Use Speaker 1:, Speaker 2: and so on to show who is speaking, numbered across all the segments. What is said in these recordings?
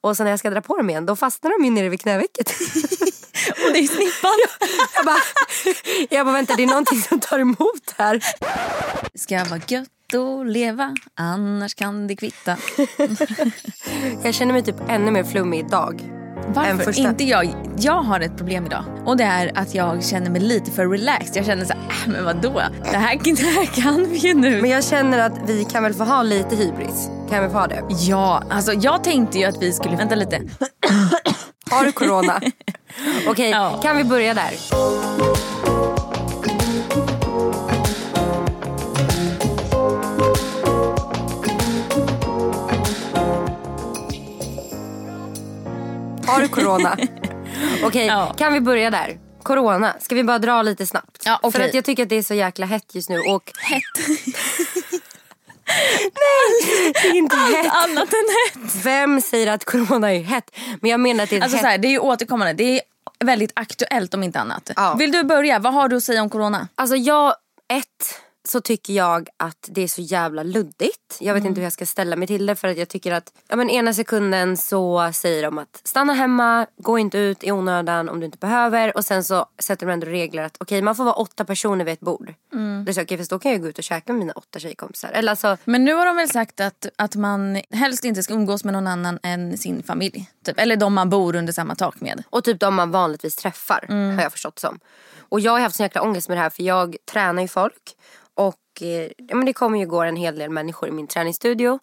Speaker 1: Och sen när jag ska dra på dem igen då fastnar de ju nere vid knävecket.
Speaker 2: Och det är snippan.
Speaker 1: jag, bara, jag bara vänta det är någonting som tar emot här.
Speaker 2: Ska vara gött att leva annars kan det kvitta.
Speaker 1: jag känner mig typ ännu mer flummig idag.
Speaker 2: Varför? Första... Inte jag. Jag har ett problem idag. Och det är att jag känner mig lite för relaxed. Jag känner så här, äh, men vadå? Det här, det här kan vi ju nu.
Speaker 1: Men jag känner att vi kan väl få ha lite hybris? Kan vi få ha det?
Speaker 2: Ja, alltså jag tänkte ju att vi skulle... Vänta lite.
Speaker 1: Har du corona? Okej, okay, ja. kan vi börja där? Har du corona? Okej, okay, ja. kan vi börja där? Corona, ska vi bara dra lite snabbt?
Speaker 2: Ja, okay.
Speaker 1: För att jag tycker att det är så jäkla hett just nu. Och...
Speaker 2: Hett?
Speaker 1: Nej, det är inte
Speaker 2: Allt
Speaker 1: hett.
Speaker 2: annat än hett.
Speaker 1: Vem säger att corona är hett? Men jag menar att det är
Speaker 2: alltså,
Speaker 1: hett.
Speaker 2: Så här, det är ju återkommande. Det är väldigt aktuellt om inte annat. Ja. Vill du börja? Vad har du att säga om corona?
Speaker 1: Alltså jag, ett så tycker jag att det är så jävla luddigt. Jag vet mm. inte hur jag ska ställa mig till det för att jag tycker att ja, men ena sekunden så säger de att stanna hemma, gå inte ut i onödan om du inte behöver och sen så sätter de ändå regler att okej okay, man får vara åtta personer vid ett bord. Mm. Det är så, okay, fast då kan jag gå ut och käka med mina åtta tjejkompisar. Eller alltså,
Speaker 2: men nu har de väl sagt att, att man helst inte ska umgås med någon annan än sin familj. Typ. Eller de man bor under samma tak med.
Speaker 1: Och typ de man vanligtvis träffar mm. har jag förstått som. Och jag har haft så jäkla ångest med det här för jag tränar ju folk. Och eh, ja, men det kommer ju gå en hel del människor i min träningsstudio.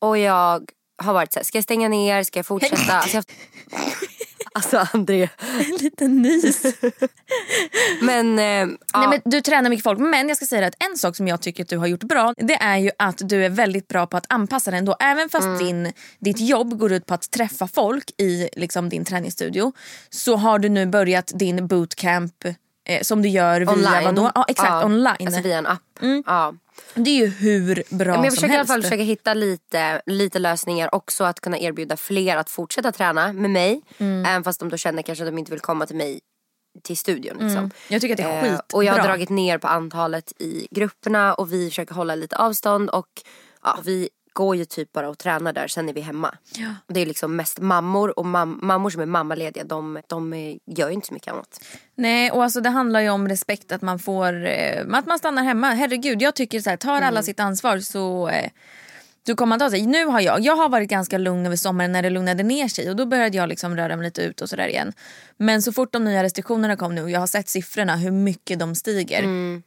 Speaker 1: Och jag har varit så här, ska jag stänga ner, ska jag fortsätta? alltså, jag... alltså André.
Speaker 2: En liten nys.
Speaker 1: men, eh,
Speaker 2: Nej, ja. men Du tränar mycket folk. Men jag ska säga att en sak som jag tycker att du har gjort bra. Det är ju att du är väldigt bra på att anpassa dig ändå. Även fast mm. din, ditt jobb går ut på att träffa folk i liksom, din träningsstudio. Så har du nu börjat din bootcamp eh, som du gör via
Speaker 1: online.
Speaker 2: vadå? Ja, exakt, ja. online.
Speaker 1: Alltså via en app.
Speaker 2: Mm. Ja. Det är ju hur bra
Speaker 1: men jag
Speaker 2: som helst.
Speaker 1: Jag försöker i alla fall försöka hitta lite, lite lösningar också att kunna erbjuda fler att fortsätta träna med mig. Mm. Även fast de då känner kanske att de inte vill komma till mig till studion. Liksom. Mm.
Speaker 2: Jag tycker att det är skitbra. Eh,
Speaker 1: och jag har dragit ner på antalet i grupperna och vi försöker hålla lite avstånd och ja, vi går ju typ bara och tränar där, sen är vi hemma.
Speaker 2: Ja.
Speaker 1: Det är liksom mest mammor och mam mammor som är mammalediga de, de gör ju inte så mycket annat.
Speaker 2: Nej och alltså det handlar ju om respekt att man får, eh, att man stannar hemma. Herregud jag tycker så här, tar alla mm. sitt ansvar så eh, då kommer man ta sig. Nu har jag, jag har varit ganska lugn över sommaren när det lugnade ner sig och då började jag liksom röra mig lite ut och sådär igen. Men så fort de nya restriktionerna kom nu och jag har sett siffrorna hur mycket de stiger.
Speaker 1: Mm.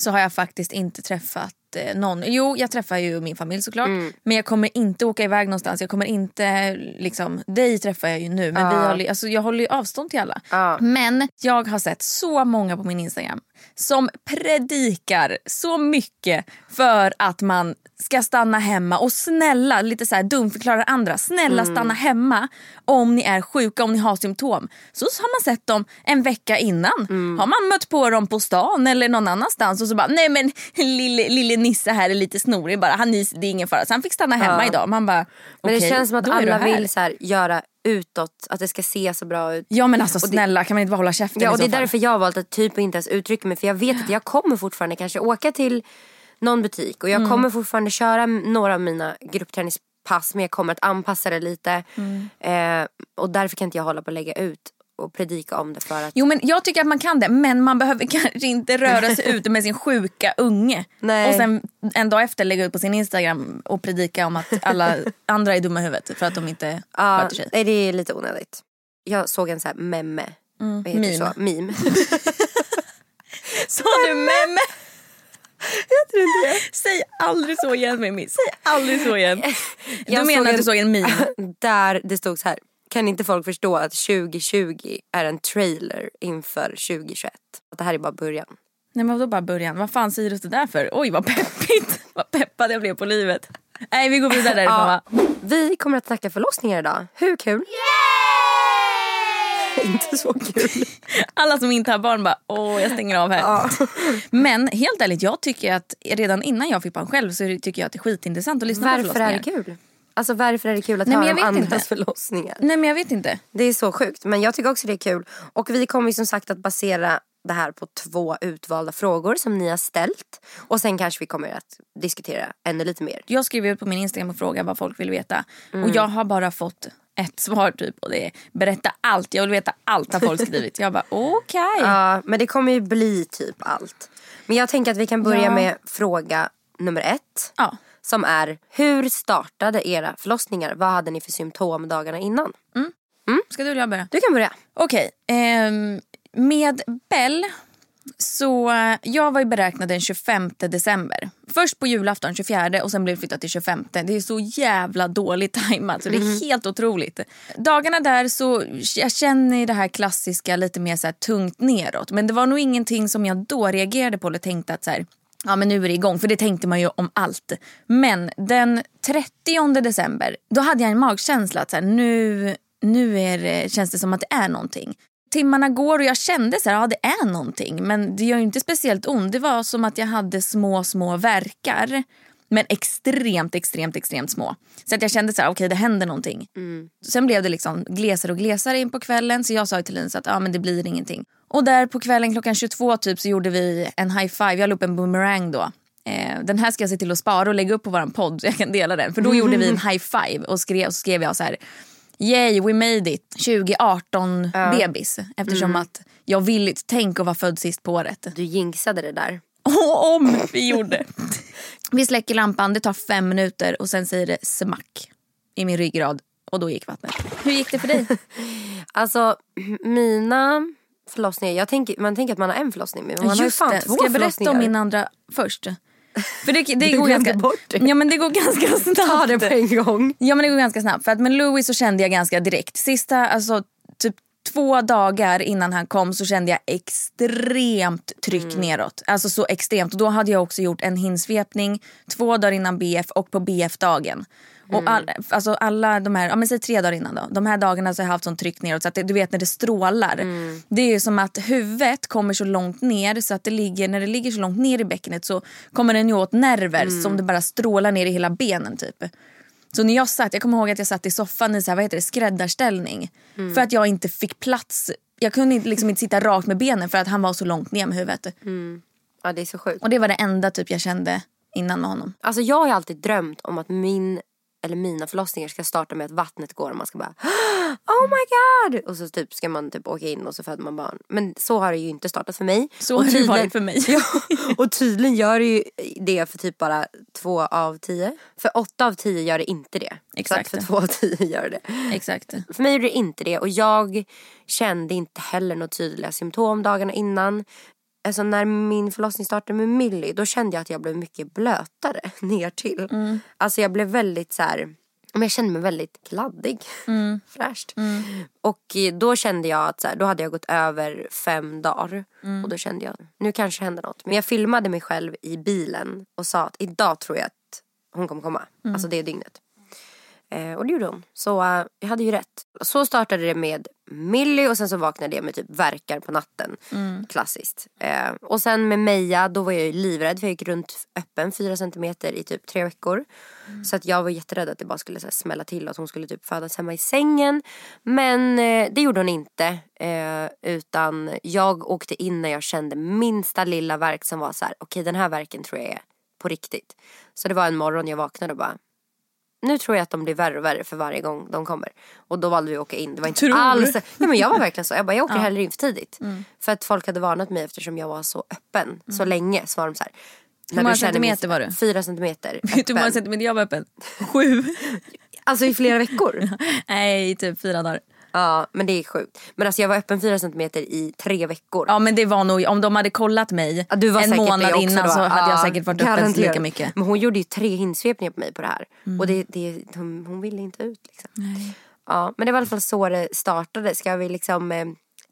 Speaker 2: Så har jag faktiskt inte träffat eh, någon. Jo, jag träffar ju min familj såklart. Mm. Men jag kommer inte åka iväg någonstans. Jag kommer inte, liksom, dig träffar jag ju nu. Men uh. vi håller, alltså, jag håller ju avstånd till alla.
Speaker 1: Uh.
Speaker 2: Men jag har sett så många på min Instagram som predikar så mycket för att man ska stanna hemma och snälla, lite så här dumförklarar andra, snälla mm. stanna hemma om ni är sjuka, om ni har symptom. Så har man sett dem en vecka innan. Mm. Har man mött på dem på stan eller någon annanstans och så bara nej men lille, lille Nisse här är lite snorig bara, han, det är ingen fara. Så han fick stanna hemma ja. idag. Man bara,
Speaker 1: men det känns som att alla vill så här, göra utåt, att det ska se så bra ut.
Speaker 2: Ja men alltså snälla kan man inte bara hålla käften
Speaker 1: Ja och det är därför jag har valt att typ inte ens uttrycka mig för jag vet att jag kommer fortfarande kanske åka till någon butik och jag mm. kommer fortfarande köra några av mina gruppträningspass men jag kommer att anpassa det lite.
Speaker 2: Mm.
Speaker 1: Eh, och därför kan inte jag hålla på att lägga ut och predika om det för att...
Speaker 2: Jo men jag tycker att man kan det men man behöver kanske inte röra sig ute med sin sjuka unge.
Speaker 1: Nej.
Speaker 2: Och sen en dag efter lägga ut på sin Instagram och predika om att alla andra är dumma i huvudet för att de inte
Speaker 1: ja,
Speaker 2: sköter sig.
Speaker 1: Nej det är lite onödigt. Jag såg en sån här memme.
Speaker 2: Mm. Meme. Så?
Speaker 1: Meme.
Speaker 2: Sa du memme?
Speaker 1: Jag tror inte det.
Speaker 2: Säg aldrig så igen Mimmi. Säg aldrig så igen. Du menar att du såg en meme?
Speaker 1: Där det stod så här. Kan inte folk förstå att 2020 är en trailer inför 2021? Att det här är bara början.
Speaker 2: Nej men vadå bara början? Vad fan säger du det där för? Oj vad peppigt! vad peppad jag blev på livet. Nej vi går vidare därifrån ja. va?
Speaker 1: Vi kommer att snacka förlossningar idag. Hur kul? inte så kul.
Speaker 2: Alla som inte har barn bara, åh jag stänger av här.
Speaker 1: Ja.
Speaker 2: Men helt ärligt, jag tycker att redan innan jag fick barn själv så tycker jag att det är skitintressant att lyssna
Speaker 1: Varför
Speaker 2: på förlossningar.
Speaker 1: Varför är det kul? Alltså varför är det kul att Nej, höra om andras inte. förlossningar?
Speaker 2: Nej men jag vet inte.
Speaker 1: Det är så sjukt. Men jag tycker också det är kul. Och vi kommer ju som sagt att basera det här på två utvalda frågor som ni har ställt. Och sen kanske vi kommer att diskutera ännu lite mer.
Speaker 2: Jag skrev ut på min Instagram och frågade vad folk vill veta. Mm. Och jag har bara fått ett svar typ och det är berätta allt, jag vill veta allt har folk skrivit. Jag bara okej.
Speaker 1: Ja, men det kommer ju bli typ allt. Men jag tänker att vi kan börja
Speaker 2: Ja.
Speaker 1: med fråga nummer ett.
Speaker 2: Ja.
Speaker 1: Som är, hur startade era förlossningar? Vad hade ni för symptom dagarna innan?
Speaker 2: Ska du eller jag börja?
Speaker 1: Du kan börja.
Speaker 2: Okej, ehm, med Bell så jag var ju beräknad den 25 december. Först på julafton 24 och sen blev det flyttat till 25. Det är så jävla dåligt tajmat så det är helt otroligt. Dagarna där så jag känner det här klassiska lite mer så här tungt neråt. Men det var nog ingenting som jag då reagerade på eller tänkte att så här, ja men nu är det igång. För det tänkte man ju om allt. Men den 30 december då hade jag en magkänsla att så här, nu, nu är det, känns det som att det är någonting. Timmarna går och jag kände så här, ja det är någonting. Men det gör ju inte speciellt ont. Det var som att jag hade små, små verkar. Men extremt, extremt, extremt små. Så att jag kände så här, okej det händer någonting. Sen blev det liksom glesare och glesare in på kvällen. Så jag sa till Linus att ja, men det blir ingenting. Och där på kvällen klockan 22 typ så gjorde vi en high five. Jag la upp en boomerang då. Eh, den här ska jag se till att spara och lägga upp på vår podd så jag kan dela den. För då gjorde vi en high five och skrev, och så skrev jag så här. Yay, we made it. 2018 bebis. Eftersom att jag vill tänka att vara född sist på året.
Speaker 1: Du jinxade det där.
Speaker 2: Och om vi gjorde. vi släcker lampan, det tar fem minuter och sen säger det smack i min ryggrad och då gick vattnet. Hur gick det för dig?
Speaker 1: Alltså mina förlossningar, jag tänker, man tänker att man har en förlossning men man har ju
Speaker 2: Just
Speaker 1: fan
Speaker 2: det.
Speaker 1: två
Speaker 2: Ska jag berätta om min andra först? För det, det går ganska,
Speaker 1: bort det.
Speaker 2: Ja men det går ganska snabbt.
Speaker 1: Ta det på en gång.
Speaker 2: Ja men det går ganska snabbt. För att med Louis så kände jag ganska direkt. Sista, alltså typ två dagar innan han kom så kände jag extremt tryck
Speaker 1: Mm.
Speaker 2: neråt. Alltså så extremt. Och då hade jag också gjort en hinsvepning två dagar innan BF och på BF-dagen. Och
Speaker 1: Mm.
Speaker 2: all, alltså alla de här, ja men säg tre dagar innan då. De här dagarna så har jag haft sånt tryck neråt så att det, du vet när det strålar.
Speaker 1: Mm.
Speaker 2: Det är som att huvudet kommer så långt ner så att det ligger, när det ligger så långt ner i bäckenet så kommer den ju åt nerver
Speaker 1: Mm.
Speaker 2: som det bara strålar ner i hela benen typ. Så när jag satt, jag kommer ihåg att jag satt i soffan i så här, vad heter det, skräddarställning.
Speaker 1: Mm.
Speaker 2: För att jag inte fick plats. Jag kunde inte, liksom inte sitta rakt med benen för att han var så långt ner med huvudet.
Speaker 1: Ja det är så sjukt.
Speaker 2: Och det var det enda typ jag kände innan med honom.
Speaker 1: Alltså jag har alltid drömt om att min eller mina förlossningar ska starta med att vattnet går och man ska bara Oh my god! Och så typ ska man typ åka in och så föder man barn. Men så har det ju inte startat för mig.
Speaker 2: Så
Speaker 1: och
Speaker 2: har det varit för mig.
Speaker 1: Ja, och tydligen gör det ju det för typ bara två av tio. För åtta av tio gör det inte det.
Speaker 2: Exakt.
Speaker 1: Så för två av tio gör det.
Speaker 2: Exakt.
Speaker 1: För mig gjorde det inte det och jag kände inte heller några tydliga symptom dagarna innan. Alltså när min förlossning startade med Millie då kände jag att jag blev mycket blötare ner till. Alltså jag blev väldigt så här, jag kände mig väldigt kladdig. Fräscht. Och eh, då kände jag att så här, då hade jag gått över fem dagar. Och då kände jag, nu kanske händer något. Men jag filmade mig själv i bilen och sa att idag tror jag att hon kommer komma. Alltså det dygnet. Eh, och det gjorde hon. Så eh, jag hade ju rätt. Så startade det med Millie och sen så vaknade jag med typ verkar på natten. Klassiskt. Eh, och sen med Meja då var jag ju livrädd för jag gick runt öppen 4 centimeter i typ tre veckor. Så att jag var jätterädd att det bara skulle så här, smälla till och att hon skulle typ födas hemma i sängen. Men eh, det gjorde hon inte. Eh, utan jag åkte in när jag kände minsta lilla verk som var så här: okej den här verken tror jag är på riktigt. Så det var en morgon jag vaknade och bara nu tror jag att de blir värre och värre för varje gång de kommer. Och då valde vi att åka in. Det var inte
Speaker 2: Tror?
Speaker 1: alls... Ja, men jag var verkligen så. Jag bara, jag åker hellre in för tidigt. För att folk hade varnat mig eftersom jag var så öppen så länge. Så var de så här. när
Speaker 2: många centimeter var du?
Speaker 1: Fyra centimeter
Speaker 2: Vet du hur många centimeter jag var öppen? Sju.
Speaker 1: Alltså i flera veckor.
Speaker 2: Nej, typ fyra dagar.
Speaker 1: Ja men det är sjukt. Men alltså jag var öppen fyra centimeter i tre veckor.
Speaker 2: Ja men det var nog, om de hade kollat mig
Speaker 1: Ja, du var
Speaker 2: en månad innan
Speaker 1: då.
Speaker 2: så hade jag
Speaker 1: Ja,
Speaker 2: säkert varit öppen lika mycket. Mm.
Speaker 1: Men hon gjorde ju tre hinsvepningar på mig på det här. Och det, det, hon, hon ville inte ut liksom. Ja, men det var i alla fall så det startade. Ska vi liksom eh,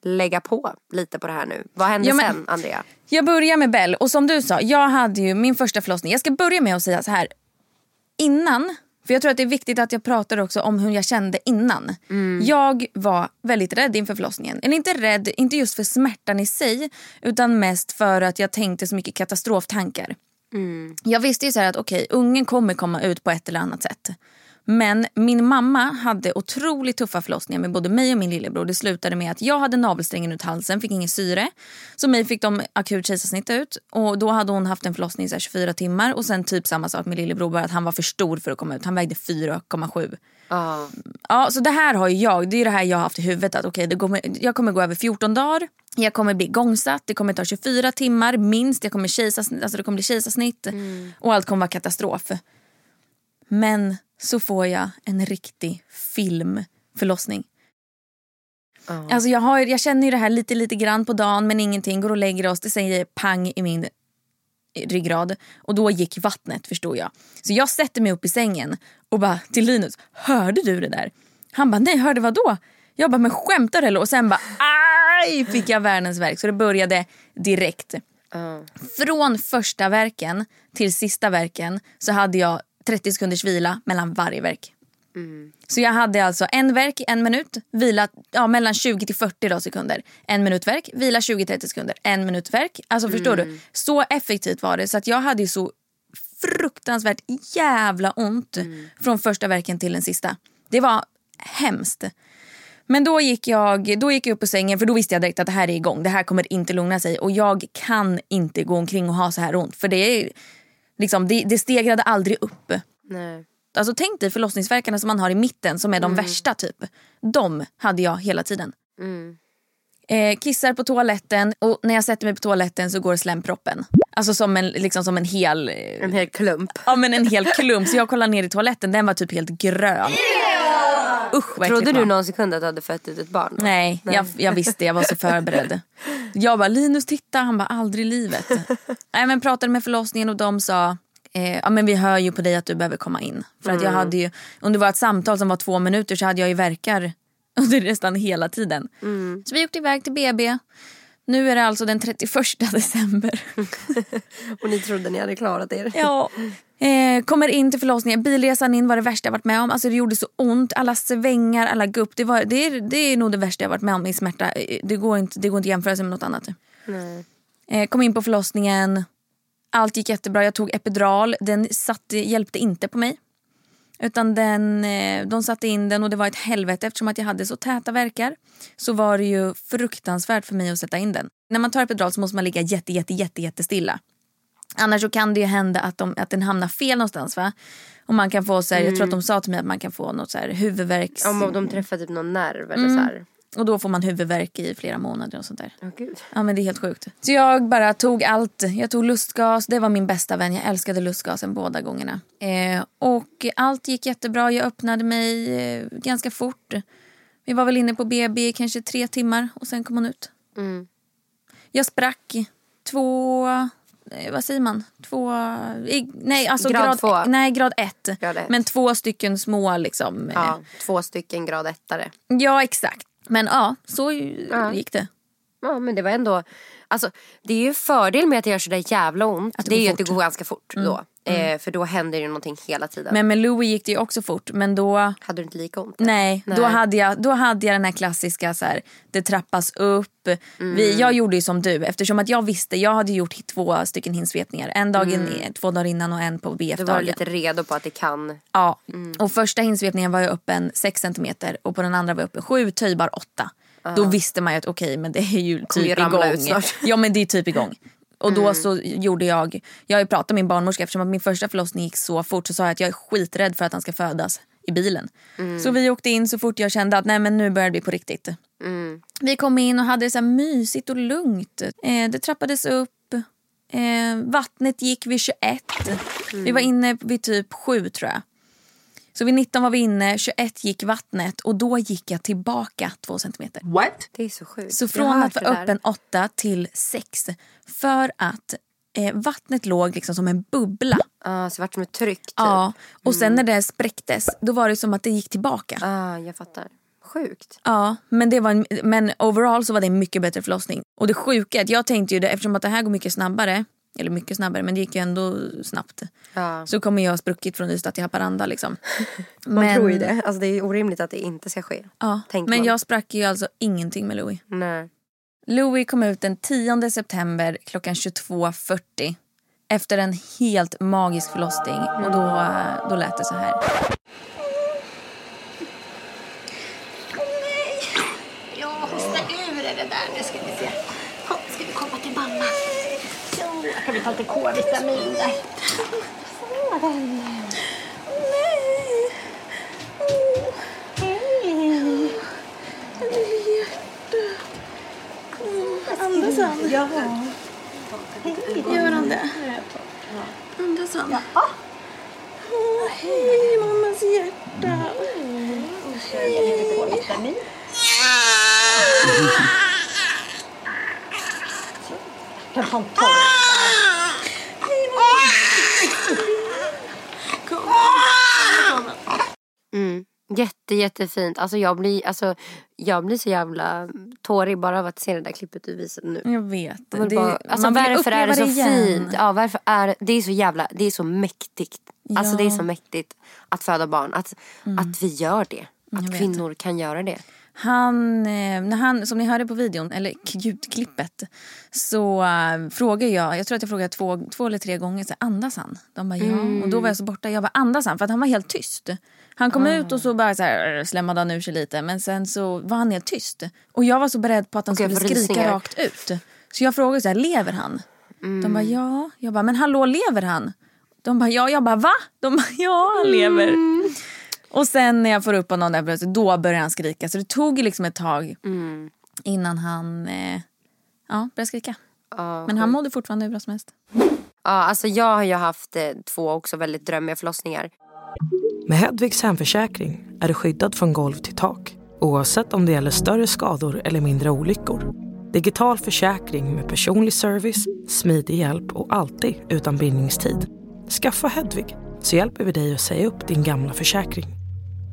Speaker 1: lägga på lite på det här nu? Vad hände
Speaker 2: Ja, men-
Speaker 1: sen Andrea?
Speaker 2: Jag börjar med Bell och som du sa, jag hade ju min första förlossning. Jag ska börja med att säga så här. Innan, för jag tror att det är viktigt att jag pratar också om hur jag kände innan. Jag var väldigt rädd inför förlossningen. Eller inte rädd, inte just för smärtan i sig utan mest för att jag tänkte så mycket katastroftankar. Jag visste ju så att okej, ungen kommer komma ut på ett eller annat sätt. Men min mamma hade otroligt tuffa förlossningar med både mig och min lillebror. Det slutade med att jag hade navelsträngen ut halsen, fick ingen syre. Så mig fick de akut kejsarsnitt ut. Och då hade hon haft en förlossning i 24 timmar. Och sen typ samma sak med lillebror, bara att han var för stor för att komma ut. Han vägde 4,7.
Speaker 1: Ja.
Speaker 2: Ja, så det här har ju jag, det är det här jag har haft i huvudet att det kommer, jag kommer gå över 14 dagar, jag kommer bli igångsatt, det kommer ta 24 timmar minst, jag kommer kejsarsnitt, alltså det kommer bli kejsarsnitt och allt kommer vara katastrof. Men så får jag en riktig filmförlossning.
Speaker 1: Ja.
Speaker 2: Alltså jag, har, jag känner ju det här lite lite grann på dagen men ingenting, går och lägger oss, det säger pang i min ryggrad och då gick vattnet förstod jag. Så jag sätter mig upp i sängen och bara till Linus, hörde du det där? Han bara, nej hörde vad då? Jag bara, men skämtar du eller? Och sen bara, aj fick jag världens verk. Så det började direkt.
Speaker 1: Ja.
Speaker 2: Från första verken till sista verken så hade jag 30 sekunders vila mellan varje verk. Så jag hade alltså en verk en minut, vila ja, mellan 20 till 40 då sekunder. En minut verk, vila 20-30 sekunder. En minut verk. Alltså förstår du? Så effektivt var det. Så att jag hade så fruktansvärt jävla ont från första verken till den sista. Det var hemskt. Men då gick, jag, då gick jag upp på sängen för då visste jag direkt att det här är igång. Det här kommer inte lugna sig och jag kan inte gå omkring och ha så här ont. För det, är, liksom, det, det stegrade aldrig upp.
Speaker 1: Nej.
Speaker 2: Alltså tänk dig förlossningsverkarna som man har i mitten som är de värsta typ. De hade jag hela tiden.
Speaker 1: Mm.
Speaker 2: Eh, kissar på toaletten och när jag sätter mig på toaletten så går slemproppen. Alltså som en, liksom som en hel... eh,
Speaker 1: En hel klump.
Speaker 2: Ja men en hel klump. Så jag kollar ner i toaletten, den var typ helt grön. Usch vad
Speaker 1: Trodde du någon sekund att du hade fött ut ett barn? då?
Speaker 2: Nej, Jag, jag visste, jag var så förberedd. Jag bara, Linus titta, han bara, aldrig i livet. Nej men pratade med förlossningen och de sa, eh, ja men vi hör ju på dig att du behöver komma in. För att jag hade ju, om det var ett samtal som var två minuter så hade jag ju verkar under nästan hela tiden. Så vi åkte iväg till BB. Nu är det alltså den 31 december.
Speaker 1: Och ni trodde ni hade klarat er?
Speaker 2: Ja. Eh, kommer in till förlossningen. Bilresan in var det värsta jag varit med om. Alltså det gjorde så ont. Alla svängar, alla gupp. Det, var, det, är, det är nog det värsta jag varit med om i smärta. Eh, Det går inte, det går inte att jämföra sig med något annat.
Speaker 1: Nej.
Speaker 2: Eh, kom in på förlossningen. Allt gick jättebra. Jag tog epidural. Den satte, hjälpte inte på mig. Utan den, eh, de satte in den och det var ett helvete eftersom att jag hade så täta verkar. Så var det ju fruktansvärt för mig att sätta in den. När man tar epidural så måste man ligga jätte, jätte, jätte, jätte stilla. Annars så kan det ju hända att, de, att den hamnar fel någonstans. Va? Och man kan få så här, Jag tror att de sa till mig att man kan få något så här huvudvärks...
Speaker 1: Om de träffar typ någon nerv eller så här.
Speaker 2: Och då får man huvudvärk i flera månader och sånt där.
Speaker 1: Åh gud.
Speaker 2: Ja men det är helt sjukt. Så jag bara tog allt. Jag tog lustgas, det var min bästa vän. Jag älskade lustgasen båda gångerna. Eh, och allt gick jättebra. Jag öppnade mig eh, ganska fort. Vi var väl inne på BB kanske tre timmar och sen kom hon ut.
Speaker 1: Mm.
Speaker 2: Jag sprack två, vad säger man? Två, i, nej alltså
Speaker 1: Grad
Speaker 2: grad,
Speaker 1: två.
Speaker 2: nej grad ett.
Speaker 1: Grad ett.
Speaker 2: Men två stycken små liksom.
Speaker 1: Ja,
Speaker 2: Ja,
Speaker 1: två stycken grad ettare.
Speaker 2: ja exakt. Men ja, så
Speaker 1: Ja.
Speaker 2: gick det.
Speaker 1: Ja men det var ändå, alltså det är ju fördel med att det gör sådär jävla ont.
Speaker 2: Att det
Speaker 1: det är ju att det går ganska fort då. Eh, för då händer det någonting hela tiden.
Speaker 2: Men med Louie gick det ju också fort. Men då
Speaker 1: Hade du inte lika ont?
Speaker 2: Nej,
Speaker 1: Nej.
Speaker 2: Då, hade jag, då hade jag den här klassiska så här, det trappas upp. Vi,
Speaker 1: Mm.
Speaker 2: jag gjorde ju som du eftersom att jag visste, jag hade gjort två stycken hinsvepningar. En dag in, två dagar innan och en på
Speaker 1: Du Mm. var
Speaker 2: BF-dagen.
Speaker 1: lite redo på att det kan.
Speaker 2: Ja, och första hinsvepningen var jag öppen 6 cm och på den andra var jag öppen 7, töjbar 8. Då visste man ju att okej men det är ju typ igång. Ja men det är typ igång. Och då så gjorde jag, jag har ju pratat med min barnmorska eftersom att min första förlossning gick så fort så sa jag att jag är skiträdd för att han ska födas i bilen. Så vi åkte in så fort jag kände att nej men nu börjar det bli på riktigt.
Speaker 1: Mm.
Speaker 2: Vi kom in och hade det så mysigt och lugnt. Eh, det trappades upp. Eh, vattnet gick vid 21. Vi var inne vid typ 7 tror jag. Så vid 19 var vi inne, 21 gick vattnet och då gick jag tillbaka 2 centimeter.
Speaker 3: What?
Speaker 1: Det är så sjukt.
Speaker 2: Så från att vara öppen 8 till 6. För att eh, vattnet låg liksom som en bubbla.
Speaker 1: Ja, så det vart som ett tryck typ.
Speaker 2: Ja, och sen när det spräcktes då var det som att det gick tillbaka.
Speaker 1: Ah, jag fattar. Sjukt.
Speaker 2: Ja, men, det var en, men overall så var det en mycket bättre förlossning. Och det sjuka är att jag tänkte ju det, eftersom att det här går mycket snabbare, eller mycket snabbare men det gick ju ändå snabbt.
Speaker 1: Ja.
Speaker 2: Så kommer jag ha spruckit från Ystad till Haparanda liksom.
Speaker 1: Man tror ju det. Alltså det är orimligt att det inte ska ske.
Speaker 2: Ja, men
Speaker 1: man.
Speaker 2: jag sprack ju alltså ingenting med Louis.
Speaker 1: Nej.
Speaker 2: Louis kom ut den 10 september klockan 22.40 efter en helt magisk förlossning och då, då lät det så här.
Speaker 3: hosta ur är det där. Nu ska vi se. Hopp, ska vi komma till mamma? Så, kan vi ta lite K-vitamin där. Sådan.
Speaker 2: Nej. Oh.
Speaker 3: Hej.
Speaker 2: Andas han?
Speaker 3: Ja.
Speaker 2: Gör han det? Andas han? Ja. Åh, hej mammas hjärta.
Speaker 3: Lite Kan ta en torr.
Speaker 1: Mm. Jätte, jättefint. Alltså jag, blir, alltså jag blir så jävla tårig bara av att se det där klippet du visade nu.
Speaker 2: Jag vet.
Speaker 1: Jag
Speaker 2: Det-
Speaker 1: bara, alltså
Speaker 2: man
Speaker 1: varför är det så
Speaker 2: igen.
Speaker 1: fint? Ja, varför är det är så jävla, det är så mäktigt. Alltså det är så mäktigt att föda barn. Att, att vi gör det.
Speaker 2: Jag
Speaker 1: Att
Speaker 2: vet
Speaker 1: kvinnor kan göra det.
Speaker 2: Han, eh, när han, som ni hörde på videon, eller ljudklippet, så uh, frågade jag, jag tror att jag frågade två, två eller tre gånger, så här, andas han? De bara ja. Och då var jag så borta, jag bara andas han? För att han var helt tyst. Han kom ut och så bara så här, slämmade han ur sig lite men sen så var han helt tyst. Och jag var så beredd på att han
Speaker 1: jag
Speaker 2: skulle skrika
Speaker 1: rysningar.
Speaker 2: rakt ut. Så jag frågade så här, lever han? De bara ja. Jag bara, men hallå lever han? De bara ja. Jag bara va? De bara ja han lever. Och sen när jag får upp honom där plötsligt, då börjar han skrika. Så det tog liksom ett tag innan han eh, ja, började skrika.
Speaker 1: Ja,
Speaker 2: Men han mådde fortfarande hur bra som helst.
Speaker 1: Ja, alltså jag har ju haft eh, två också väldigt drömmiga förlossningar.
Speaker 4: Med Hedvigs hemförsäkring är du skyddad från golv till tak oavsett om det gäller större skador eller mindre olyckor. Digital försäkring med personlig service, smidig hjälp och alltid utan bindningstid. Skaffa Hedvig så hjälper vi dig att säga upp din gamla försäkring.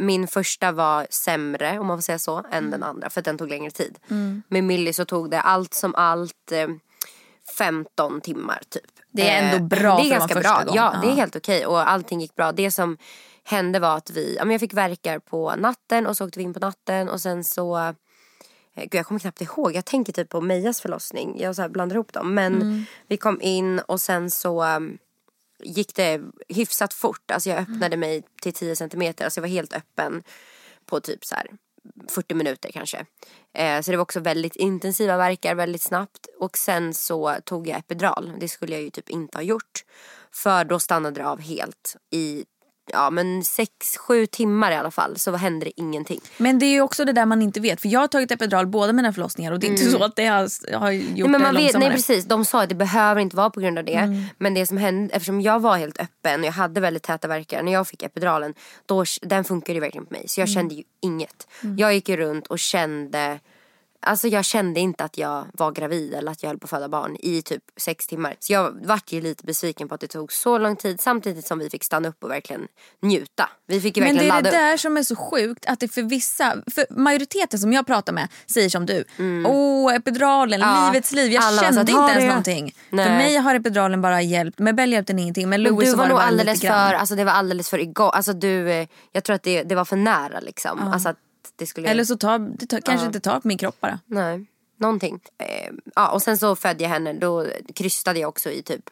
Speaker 1: Min första var sämre om man får säga så än den andra för den tog längre tid. Med Millie så tog det allt som allt eh, 15 timmar typ.
Speaker 2: Det är ändå
Speaker 1: Eh,
Speaker 2: bra
Speaker 1: Det är ganska bra.
Speaker 2: gång.
Speaker 1: Ja, det är
Speaker 2: Ja.
Speaker 1: helt okej och allting gick bra. Det som hände var att vi, ja, men jag fick verkar på natten och så åkte vi in på natten och sen så eh, Gud, jag kommer knappt ihåg. Jag tänker typ på Mejas förlossning. Jag så blandar ihop dem. Men
Speaker 2: Mm.
Speaker 1: vi kom in och sen så gick det hyfsat fort. Alltså jag öppnade mig till 10 centimeter. Alltså jag var helt öppen på typ så här 40 minuter kanske. Eh, så det var också väldigt intensiva verkar väldigt snabbt. Och sen så tog jag epidural. Det skulle jag ju typ inte ha gjort. För då stannade det av helt i ja men 6-7 timmar i alla fall så hände det ingenting.
Speaker 2: Men det är ju också det där man inte vet. För jag har tagit epidural båda mina förlossningar och det är inte så att det har, har gjort
Speaker 1: Nej, men
Speaker 2: det
Speaker 1: man vet, nej precis, de sa att det behöver inte vara på grund av det. Men det som hände, eftersom jag var helt öppen och jag hade väldigt täta verkar när jag fick epiduralen. Då, den funkade ju verkligen på mig. Så jag kände ju inget. Jag gick ju runt och kände Alltså jag kände inte att jag var gravid eller att jag höll på att föda barn i typ sex timmar. Så jag vart ju lite besviken på att det tog så lång tid samtidigt som vi fick stanna upp och verkligen njuta. Vi fick ju
Speaker 2: Men
Speaker 1: verkligen
Speaker 2: det är det
Speaker 1: upp.
Speaker 2: där som är så sjukt att det för vissa, för majoriteten som jag pratar med säger som du. Åh epiduralen,
Speaker 1: Mm. Ja,
Speaker 2: livets liv. Jag
Speaker 1: alla var
Speaker 2: kände inte ens
Speaker 1: det-
Speaker 2: någonting. För
Speaker 1: Nej.
Speaker 2: mig har epiduralen bara hjälpt, med Bell hjälpte den ingenting. Men
Speaker 1: Men
Speaker 2: Louis
Speaker 1: du
Speaker 2: så
Speaker 1: var
Speaker 2: det
Speaker 1: nog alldeles för, alltså det var alldeles för igång. Alltså du, eh, jag tror att det, det var för nära liksom. Alltså att det skulle...
Speaker 2: Eller så tar, det tar, kanske inte tar på min kropp bara.
Speaker 1: Nej, någonting. Eh, ja, och sen så födde jag henne, då krystade jag också i typ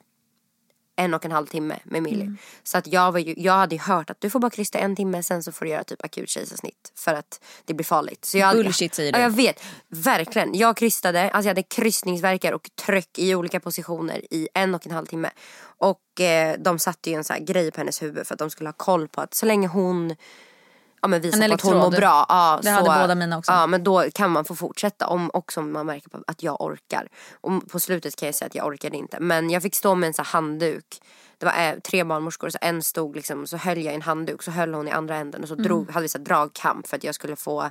Speaker 1: en och en halv timme med Millie.
Speaker 2: Mm.
Speaker 1: Så att jag, var ju, jag hade ju hört att du får bara krysta en timme sen så får du göra typ akut kejsarsnitt för att det blir farligt. Så jag,
Speaker 2: Bullshit, säger du.
Speaker 1: Ja, jag vet. Verkligen. Jag krystade, alltså jag hade kryssningsverkar och tryck i olika positioner i en och en halv timme. Och eh, de satte ju en sån här grej på hennes huvud för att de skulle ha koll på att så länge hon ja, men visar på att hon mår bra. Ja,
Speaker 2: Det
Speaker 1: så,
Speaker 2: hade båda mina också.
Speaker 1: Ja, men då kan man få fortsätta om också om man märker att jag orkar. Och på slutet kan jag säga att jag orkade inte. Men jag fick stå med en här handduk. Det var eh, tre barnmorskor så en stod liksom så höll jag i en handduk så höll hon i andra änden och så drog,
Speaker 2: Mm.
Speaker 1: hade vi så dragkamp för att jag skulle få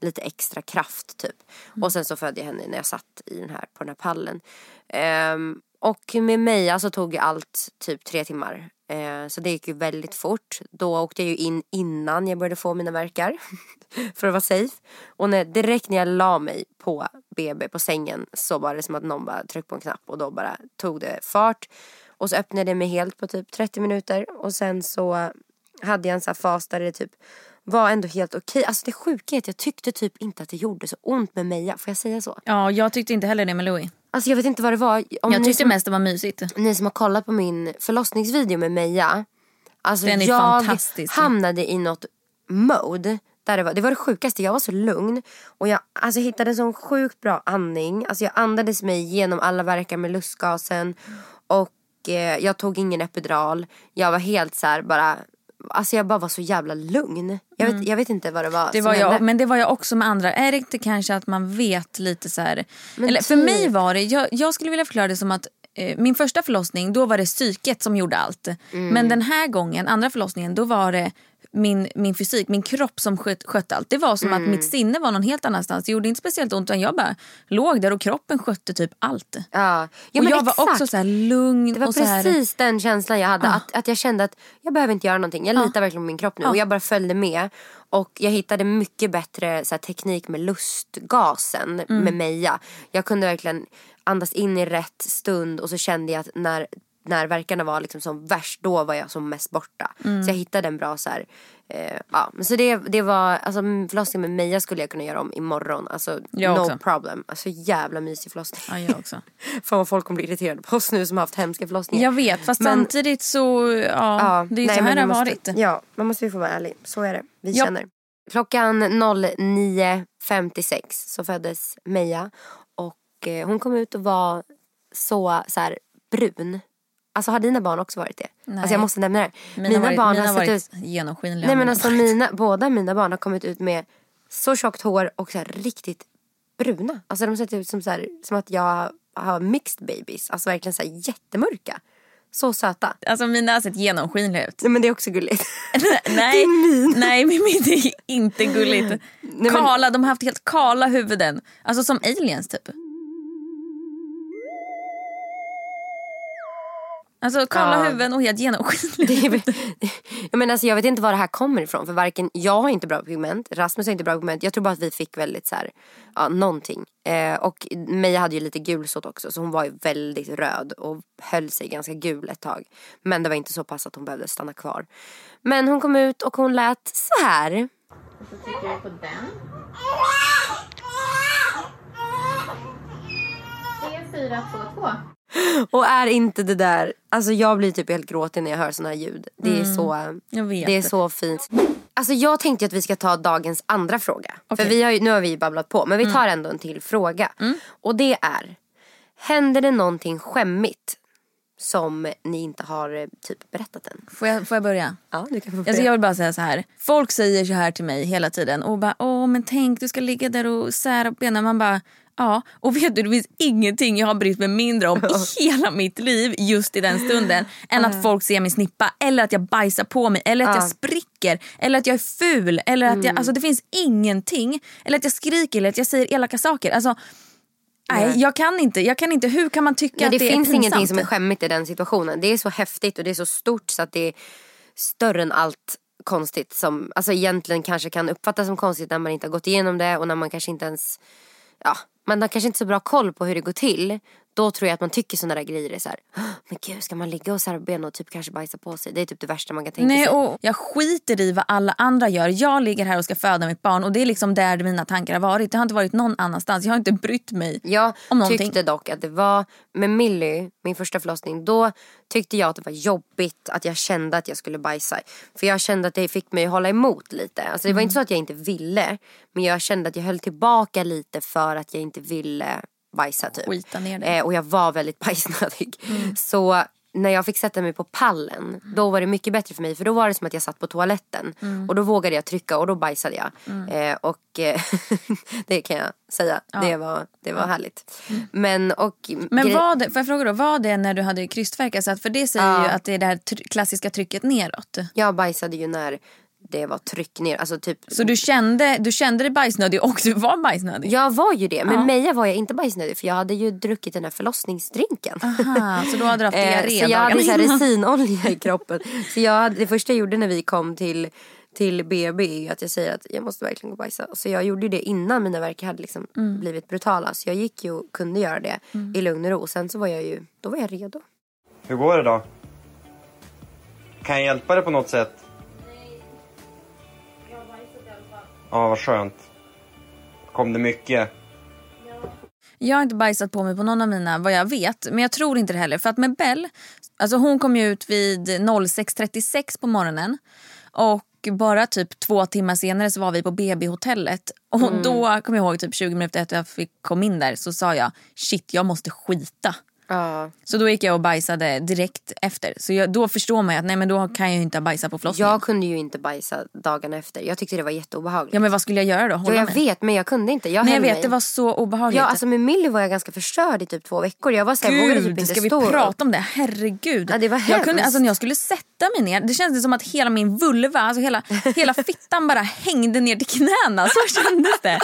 Speaker 1: lite extra kraft typ.
Speaker 2: Mm.
Speaker 1: Och sen så födde jag henne när jag satt i den här, på den här pallen. Ehm, och med Meja alltså tog allt typ tre timmar. Eh, så det gick ju väldigt fort. Då åkte jag ju in innan jag började få mina verkar. för att vara safe. Och när, direkt när jag la mig på BB på sängen så var det som att någon bara tryckte på en knapp och då bara tog det fart. Och så öppnade jag mig helt på typ 30 minuter och sen så hade jag en sån här fas där det typ var ändå helt okej. Alltså det sjuka är att jag tyckte typ inte att det gjorde så ont med Meja. Får jag säga så?
Speaker 2: Ja, jag tyckte inte heller det med Louis.
Speaker 1: Alltså jag vet inte vad det var. Om
Speaker 2: Jag tyckte
Speaker 1: som,
Speaker 2: mest det var mysigt.
Speaker 1: ni som har kollat på min förlossningsvideo med Meja. Alltså
Speaker 2: Den är
Speaker 1: jag
Speaker 2: fantastisk.
Speaker 1: hamnade i något mode. Där det, var, det var det sjukaste, jag var så lugn. Och jag alltså, hittade en sån sjukt bra andning. Alltså jag andades mig genom alla verkar med lustgasen. Och eh, jag tog ingen epidural. Jag var helt så här bara Alltså jag bara var så jävla lugn. Jag vet, jag vet inte vad det var
Speaker 2: Mm. Det var jag, men det var jag också med andra. Är det inte kanske att man vet lite så här. Eller för
Speaker 1: typ.
Speaker 2: mig var det, jag, jag skulle vilja förklara det som att eh, min första förlossning då var det psyket som gjorde allt.
Speaker 1: Mm.
Speaker 2: Men den här gången, andra förlossningen, då var det min, min fysik, min kropp som sköt, skötte allt. Det var som
Speaker 1: Mm.
Speaker 2: att mitt sinne var någon helt annanstans. Det gjorde inte speciellt ont utan jag bara låg där och kroppen skötte typ allt.
Speaker 1: Ja, ja
Speaker 2: och
Speaker 1: men
Speaker 2: jag var
Speaker 1: exakt.
Speaker 2: också så här lugn
Speaker 1: Det var
Speaker 2: och så här,
Speaker 1: precis den känslan jag hade. Att, att jag kände att jag behöver inte göra någonting. Jag litar verkligen på min kropp nu. Och jag bara följde med. Och jag hittade mycket bättre så här, teknik med lustgasen
Speaker 2: Mm.
Speaker 1: med Meja. Jag kunde verkligen andas in i rätt stund och så kände jag att när, när verkarna var liksom som värst då var jag som mest borta.
Speaker 2: Mm.
Speaker 1: Så jag hittade en bra så här, eh, ja. Så det, det var, alltså förlossningen med Meja skulle jag kunna göra om imorgon. Alltså
Speaker 2: Jag
Speaker 1: no
Speaker 2: också.
Speaker 1: problem. Alltså jävla mysig förlossning.
Speaker 2: Ja, jag också.
Speaker 1: Fan vad folk kommer bli irriterade på oss nu som har haft hemska förlossningar.
Speaker 2: Jag vet fast
Speaker 1: Men-
Speaker 2: samtidigt så, ja, det är ju
Speaker 1: nej,
Speaker 2: så här det har varit.
Speaker 1: Ja, man måste ju få vara ärlig. Så är det. Vi
Speaker 2: Ja.
Speaker 1: känner. Klockan 09.56 så föddes Meja. Och eh, hon kom ut och var så, så här, brun. Alltså har dina barn också varit det?
Speaker 2: Nej.
Speaker 1: Alltså jag måste nämna det.
Speaker 2: Mina,
Speaker 1: Mina,
Speaker 2: varit,
Speaker 1: barn
Speaker 2: mina
Speaker 1: har sett ut...
Speaker 2: genomskinliga.
Speaker 1: Nej men alltså mina, båda mina barn har kommit ut med så tjockt hår och så här riktigt bruna. Alltså de har sett ut som, så här, som att jag har mixed babies. Alltså verkligen så här jättemörka. Så söta.
Speaker 2: Alltså mina har sett genomskinliga ut.
Speaker 1: Nej men det är också gulligt.
Speaker 2: nej, nej men mitt är inte gulligt.
Speaker 1: men-
Speaker 2: Kala, de har haft helt kala huvuden. Alltså som aliens typ. Alltså kala
Speaker 1: Ja.
Speaker 2: huvuden och helt genomskinliga.
Speaker 1: Jag, menar, alltså, jag vet inte var det här kommer ifrån. För varken jag har inte bra pigment, Rasmus har inte bra pigment. Jag tror bara att vi fick väldigt så här, ja, någonting. Eh, och Meja hade ju lite gulsot också. Så hon var ju väldigt röd och höll sig ganska gul ett tag. Men det var inte så pass att hon behövde stanna kvar. Men hon kom ut och hon lät så här.
Speaker 3: Så trycker vi på den. Tre, fyra, två, två.
Speaker 1: Och är inte det där, alltså jag blir typ helt gråtig när jag hör såna här ljud. Det är så,
Speaker 2: Mm. vet.
Speaker 1: det är så fint. Alltså jag tänkte att vi ska ta dagens andra fråga.
Speaker 2: Mm.
Speaker 1: För vi har ju, nu har vi ju babblat på men vi tar ändå en till fråga. Och det är, händer det någonting skämmigt som ni inte har eh, typ berättat än?
Speaker 2: Får jag, får jag börja?
Speaker 1: Ja, du kan få
Speaker 2: Alltså jag vill bara säga så här. Folk säger så här till mig hela tiden och bara åh men tänk du ska ligga där och sära på benen. Man bara ja och vet du det finns ingenting jag har brytt mig mindre om i hela mitt liv just i den stunden än att folk ser mig snippa eller att jag bajsar på mig eller att jag spricker eller att jag är ful eller att jag, alltså det finns ingenting eller att jag skriker eller att jag säger elaka saker. Alltså nej jag kan inte, jag kan inte, hur kan man tycka
Speaker 1: Nej,
Speaker 2: att
Speaker 1: det,
Speaker 2: det är
Speaker 1: finns
Speaker 2: pinsamt?
Speaker 1: ingenting som är skämmigt i den situationen. Det är så häftigt och det är så stort så att det är större än allt konstigt som alltså egentligen kanske kan uppfattas som konstigt när man inte har gått igenom det och när man kanske inte ens ja, man har kanske inte så bra koll på hur det går till. Då tror jag att man tycker sådana där grejer är så här, "Åh, men gud ska man ligga och sära ben och typ kanske bajsa på sig? Det är typ det värsta man kan tänka
Speaker 2: Nej,
Speaker 1: sig.
Speaker 2: och jag skiter i vad alla andra gör. Jag ligger här och ska föda mitt barn och det är liksom där mina tankar har varit. Det har inte varit någon annanstans. Jag har inte brytt mig
Speaker 1: Jag
Speaker 2: om någonting.
Speaker 1: tyckte dock att det var med Millie, min första förlossning, då tyckte jag att det var jobbigt att jag kände att jag skulle bajsa. För jag kände att det fick mig att hålla emot lite. Alltså det var
Speaker 2: Mm.
Speaker 1: inte så att jag inte ville, men jag kände att jag höll tillbaka lite för att jag inte ville bajsa typ.
Speaker 2: Skita ner dig. Mm.
Speaker 1: Eh, och jag var väldigt bajsnödig. Så när jag fick sätta mig på pallen, då var det mycket bättre för mig. För då var det som att jag satt på toaletten.
Speaker 2: Mm.
Speaker 1: Och då vågade jag trycka och då bajsade jag. Eh, och eh, det kan jag säga, det var, det var härligt. Men och...
Speaker 2: Men var det, får jag fråga då, var det när du hade krystvärk? Alltså för det säger
Speaker 1: Ja.
Speaker 2: ju att det är det här tr- klassiska trycket neråt.
Speaker 1: Jag bajsade ju när det var tryck ner. Alltså typ,
Speaker 2: Så du kände, du kände dig bajsnödig och du var bajsnödig?
Speaker 1: jag var ju det. Men
Speaker 2: Ja.
Speaker 1: Meja var jag inte bajsnödig för jag hade ju druckit den här förlossningsdrinken.
Speaker 2: Aha, så då hade du haft
Speaker 1: Eh,
Speaker 2: diarré
Speaker 1: så jag hade så resinolja i kroppen. Så jag hade, det första jag gjorde när vi kom till, till BB är att jag säger att jag måste verkligen gå och bajsa. Så jag gjorde det innan mina verkar hade liksom
Speaker 2: Mm.
Speaker 1: blivit brutala. Så jag gick ju och kunde göra det i lugn och ro. Sen så var jag ju, då var jag redo.
Speaker 5: Hur går det då? Kan jag hjälpa dig på något sätt? Ja, vad skönt. Kom det mycket?
Speaker 2: Jag har inte bajsat på mig på någon av mina vad jag vet. Men jag tror inte det heller. För att med Bell, alltså hon kom ju ut vid 06.36 på morgonen. Och bara typ två timmar senare så var vi på BB-hotellet. Och
Speaker 1: Mm.
Speaker 2: då kom jag ihåg typ 20 minuter efter jag fick kom in där så sa jag shit jag måste skita.
Speaker 1: Ja.
Speaker 2: Så då gick jag och bajsade direkt efter. Så jag, då förstår man ju att nej men då kan jag ju inte bajsa på förlossningen.
Speaker 1: Jag kunde ju inte bajsa dagarna efter. Jag tyckte det var jätteobehagligt.
Speaker 2: Ja men vad skulle jag göra då?
Speaker 1: Ja,
Speaker 2: Hålla
Speaker 1: jag
Speaker 2: mig?
Speaker 1: vet men jag kunde inte. Jag
Speaker 2: Nej jag vet
Speaker 1: mig.
Speaker 2: det var så obehagligt.
Speaker 1: Ja alltså med Millie var jag ganska förstörd i typ två veckor. Jag var såhär, jag vågade typ
Speaker 2: Gud,
Speaker 1: inte
Speaker 2: ska vi
Speaker 1: stå
Speaker 2: prata om det? Herregud.
Speaker 1: Ja, det var
Speaker 2: jag kunde,
Speaker 1: hemskt.
Speaker 2: alltså, när jag skulle sätta mig ner, det kändes som att hela min vulva, alltså hela, hela fittan bara hängde ner till knäna. Så kändes det.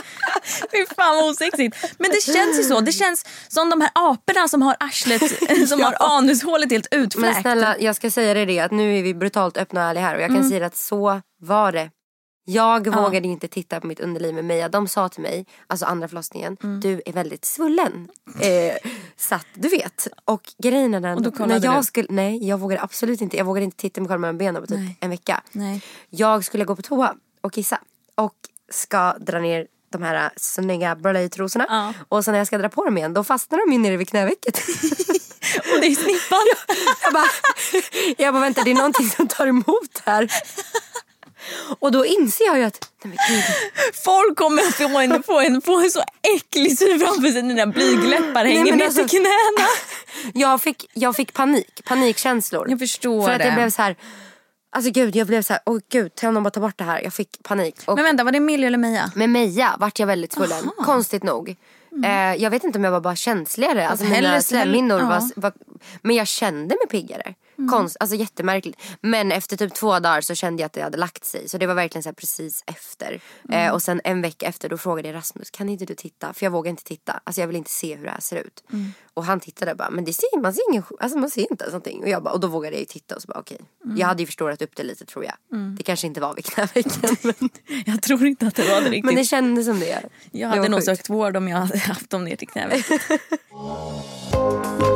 Speaker 2: Fy fan vad osexigt. Men det känns ju så. Det känns som de här aporna som har arslet, som har anushålet helt
Speaker 1: Men
Speaker 2: utfläkt.
Speaker 1: snälla jag ska säga dig det att nu är vi brutalt öppna och ärliga här och jag kan
Speaker 2: Mm.
Speaker 1: säga att så var det. Jag vågade inte titta på mitt underliv med Meja. De sa till mig, alltså andra förlossningen,
Speaker 2: Mm.
Speaker 1: du är väldigt svullen. Eh, så att du vet. Och grejen är den,
Speaker 2: Och
Speaker 1: när jag
Speaker 2: du?
Speaker 1: skulle, nej jag vågade absolut inte, jag vågade inte titta mig själv mellan benen på typ
Speaker 2: Nej.
Speaker 1: en vecka.
Speaker 2: Nej.
Speaker 1: Jag skulle gå på toa och kissa och ska dra ner de här snygga blöjtrosorna.
Speaker 2: Ja.
Speaker 1: Och så när jag ska dra på dem igen då fastnar de ju nere vid knävecket.
Speaker 2: Och det är snippan.
Speaker 1: Jag bara, jag bara vänta det är någonting som tar emot här. Och då inser jag ju att, nej men gud.
Speaker 2: Folk kommer att få en, få en, få en så äcklig syn framför sig dina blygläppar hänger
Speaker 1: men
Speaker 2: ner
Speaker 1: alltså-
Speaker 2: till knäna.
Speaker 1: Jag fick, jag fick panik, panikkänslor.
Speaker 2: Jag förstår
Speaker 1: För att
Speaker 2: det.
Speaker 1: jag blev så här, alltså gud jag blev så här, åh gud kan de bara ta bort det här? Jag fick panik. Och
Speaker 2: Men vänta, var det Millie eller Meja?
Speaker 1: med Meja vart jag väldigt svullen, konstigt nog. Eh, jag vet inte om jag var bara känsligare, alltså
Speaker 2: hellre-
Speaker 1: mina slemhinnor var, var, men jag kände mig piggare. Konst, alltså jättemärkligt. Men efter typ två dagar så kände jag att det hade lagt sig. Så det var verkligen så precis efter. Eh, och sen en vecka efter då frågade jag Rasmus, kan inte du titta? För jag vågar inte titta. Alltså jag vill inte se hur det här ser ut. Och han tittade och bara, men det ser, man ser ingen, alltså man ser inte ens någonting. Och, jag bara, och då vågade jag ju titta och så bara okej. Jag hade ju förstorat upp det lite tror jag. Det kanske inte var vid knävecken. men,
Speaker 2: Jag tror inte att det var det riktigt.
Speaker 1: men det kändes som det.
Speaker 2: Jag
Speaker 1: Det
Speaker 2: hade
Speaker 1: var
Speaker 2: nog
Speaker 1: sjukt.
Speaker 2: sökt vård om jag hade haft dem ner till knävecket.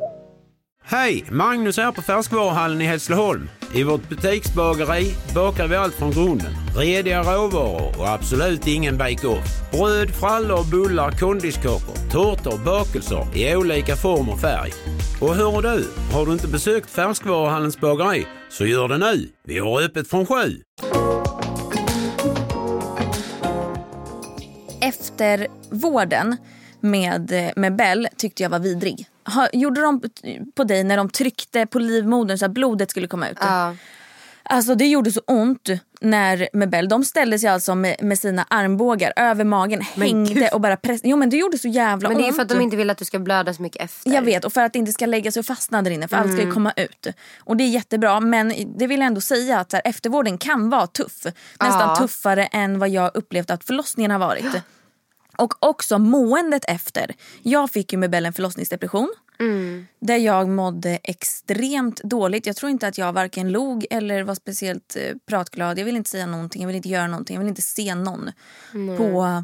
Speaker 6: Hej! Magnus här på Färskvaruhallen i Hässleholm. I vårt butiksbageri bakar vi allt från grunden. Rediga råvaror och absolut ingen bake-off. Bröd, frallor, bullar, kondiskakor, tårtor, bakelser i olika form och färg. Och hör du, har du inte besökt Färskvaruhallens bageri så gör det nu. Vi har öppet från sju.
Speaker 2: Efter vården med, med Bell tyckte jag var vidrig. Ha, gjorde de på dig när de tryckte på livmodern så att blodet skulle komma ut?
Speaker 1: Ja.
Speaker 2: Alltså det gjorde så ont när med Bell. De ställde sig alltså med, med sina armbågar över magen, hängde
Speaker 1: gud.
Speaker 2: och bara pressade. Jo men det gjorde så jävla
Speaker 1: Men
Speaker 2: ont.
Speaker 1: det är för att de inte vill att du ska blöda så mycket efter.
Speaker 2: Jag vet och för att det inte ska lägga sig och fastna där inne för allt
Speaker 1: Mm.
Speaker 2: ska ju komma ut. Och det är jättebra men det vill jag ändå säga att här, eftervården kan vara tuff. Nästan
Speaker 1: Ja.
Speaker 2: tuffare än vad jag upplevt att förlossningen har varit. Och också måendet efter. Jag fick ju med Bell en förlossningsdepression.
Speaker 1: Mm.
Speaker 2: Där jag mådde extremt dåligt. Jag tror inte att jag varken log eller var speciellt eh, pratglad. Jag vill inte säga någonting, jag vill inte göra någonting, jag vill inte se någon. På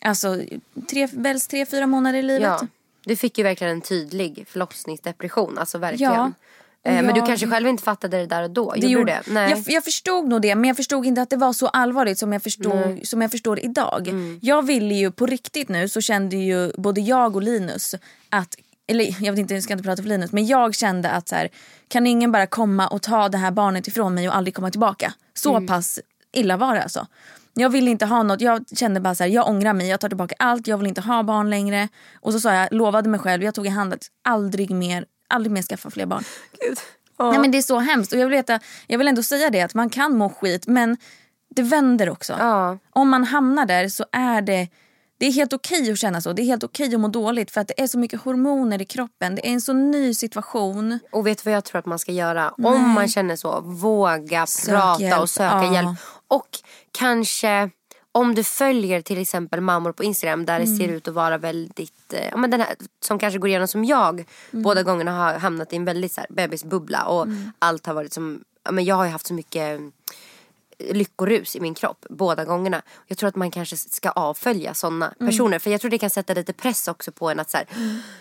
Speaker 2: alltså, tre, Bells tre, fyra månader i livet.
Speaker 1: Ja. Du fick ju verkligen en tydlig förlossningsdepression. Alltså verkligen.
Speaker 2: Ja.
Speaker 1: Eh, Men du kanske själv inte fattade det där och då?
Speaker 2: Det
Speaker 1: Gjorde det? Nej.
Speaker 2: Jag, jag förstod nog det men jag förstod inte att det var så allvarligt som jag förstod, som jag förstår idag.
Speaker 1: Mm.
Speaker 2: Jag ville ju på riktigt nu så kände ju både jag och Linus att eller jag vet inte, jag ska inte prata för Linus men jag kände att så här, kan ingen bara komma och ta det här barnet ifrån mig och aldrig komma tillbaka. Så
Speaker 1: Mm.
Speaker 2: pass illa var det alltså. Jag ville inte ha något, jag kände bara så här, jag ångrar mig, jag tar tillbaka allt, jag vill inte ha barn längre. Och så sa jag, lovade mig själv, jag tog i hand att aldrig mer aldrig mer skaffa fler barn.
Speaker 1: Gud.
Speaker 2: Nej men det är så hemskt och jag vill, veta, jag vill ändå säga det att man kan må skit men det vänder också.
Speaker 1: Ja.
Speaker 2: Om man hamnar där så är det det är helt okej att känna så. Det är helt okej att må dåligt för att det är så mycket hormoner i kroppen. Det är en så ny situation.
Speaker 1: Och vet du vad jag tror att man ska göra? Om man känner så, våga
Speaker 2: Sök
Speaker 1: prata
Speaker 2: hjälp.
Speaker 1: och söka
Speaker 2: Ja.
Speaker 1: hjälp. Och kanske om du följer till exempel mammor på Instagram där det
Speaker 2: Mm.
Speaker 1: ser ut att vara väldigt, eh, ja men den här som kanske går igenom som jag
Speaker 2: Mm.
Speaker 1: båda gångerna har hamnat i en väldigt så här, bebisbubbla och
Speaker 2: Mm.
Speaker 1: allt har varit som, ja men jag har ju haft så mycket lyckorus i min kropp båda gångerna. Jag tror att man kanske ska avfölja sådana
Speaker 2: Mm.
Speaker 1: personer för jag tror det kan sätta lite press också på en att så här,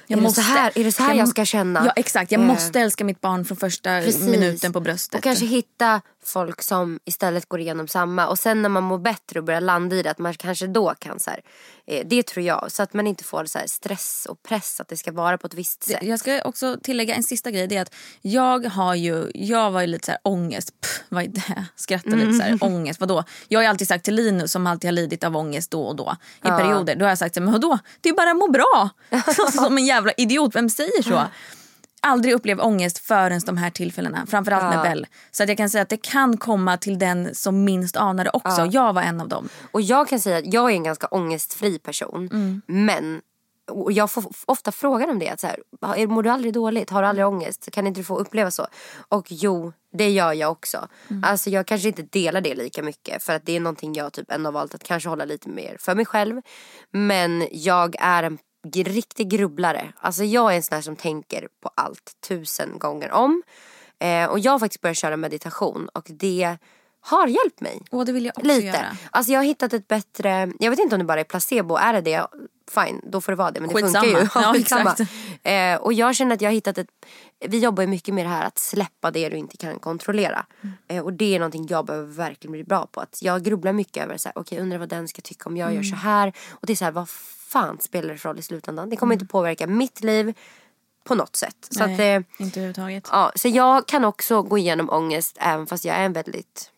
Speaker 2: Jag
Speaker 1: är, det så här, är det så här jag, ska känna?
Speaker 2: Ja exakt, jag
Speaker 1: Eh,
Speaker 2: måste älska mitt barn från första
Speaker 1: Precis.
Speaker 2: minuten på bröstet.
Speaker 1: Och kanske hitta folk som istället går igenom samma. Och sen när man mår bättre och börjar landa i det, att man kanske då kan så här, eh, Det tror jag. Så att man inte får så stress och press att det ska vara på ett visst sätt.
Speaker 2: Jag ska också tillägga en sista grej. Det är att jag har ju, jag var ju lite så här ångest. Pff, vad är det? Skrattar lite så här, ångest. Vadå? Jag har ju alltid sagt till Linus som alltid har lidit av ångest då och då i perioder. Då har jag sagt så här, men vadå? Det är bara att må bra. som en jävla idiot. Vem säger så? Aldrig upplevt ångest förrän de här tillfällena. Framförallt med Bell. Så att jag kan säga att det kan komma till den som minst anar det också. Jag var en av dem.
Speaker 1: Och jag kan säga att jag är en ganska ångestfri person.
Speaker 2: Mm.
Speaker 1: Men och jag får ofta frågan om det. Att så här, "Är- mår du aldrig dåligt? Har du aldrig ångest? Kan inte du få uppleva så? Och jo, det gör jag också.
Speaker 2: Mm.
Speaker 1: Alltså jag kanske inte delar det lika mycket. För att det är någonting jag typ ändå valt att kanske hålla lite mer för mig själv. Men jag är en riktig grubblare. Alltså jag är en sån här som tänker på allt tusen gånger om. Eh, och jag har faktiskt börjat köra meditation. Och det har hjälpt mig.
Speaker 2: Och det vill jag också
Speaker 1: Lite.
Speaker 2: göra.
Speaker 1: Alltså jag har hittat ett bättre, jag vet inte om det bara är placebo, är det det, fine då får det vara det men det
Speaker 2: Skitsamma.
Speaker 1: funkar ju.
Speaker 2: Ja,
Speaker 1: skitsamma.
Speaker 2: exakt.
Speaker 1: Eh, och jag känner att jag har hittat ett, vi jobbar ju mycket med det här att släppa det du inte kan kontrollera.
Speaker 2: Mm.
Speaker 1: Eh, och det är någonting jag behöver verkligen bli bra på. Att jag grubblar mycket över så här, okej undrar vad den ska tycka om jag
Speaker 2: Mm.
Speaker 1: gör så här. Och det är så här, vad fan spelar det för roll i slutändan? Det kommer
Speaker 2: Mm.
Speaker 1: inte påverka mitt liv på något sätt. Så att,
Speaker 2: Nej,
Speaker 1: eh,
Speaker 2: inte överhuvudtaget.
Speaker 1: Ja, så jag kan också gå igenom ångest även fast jag är en väldigt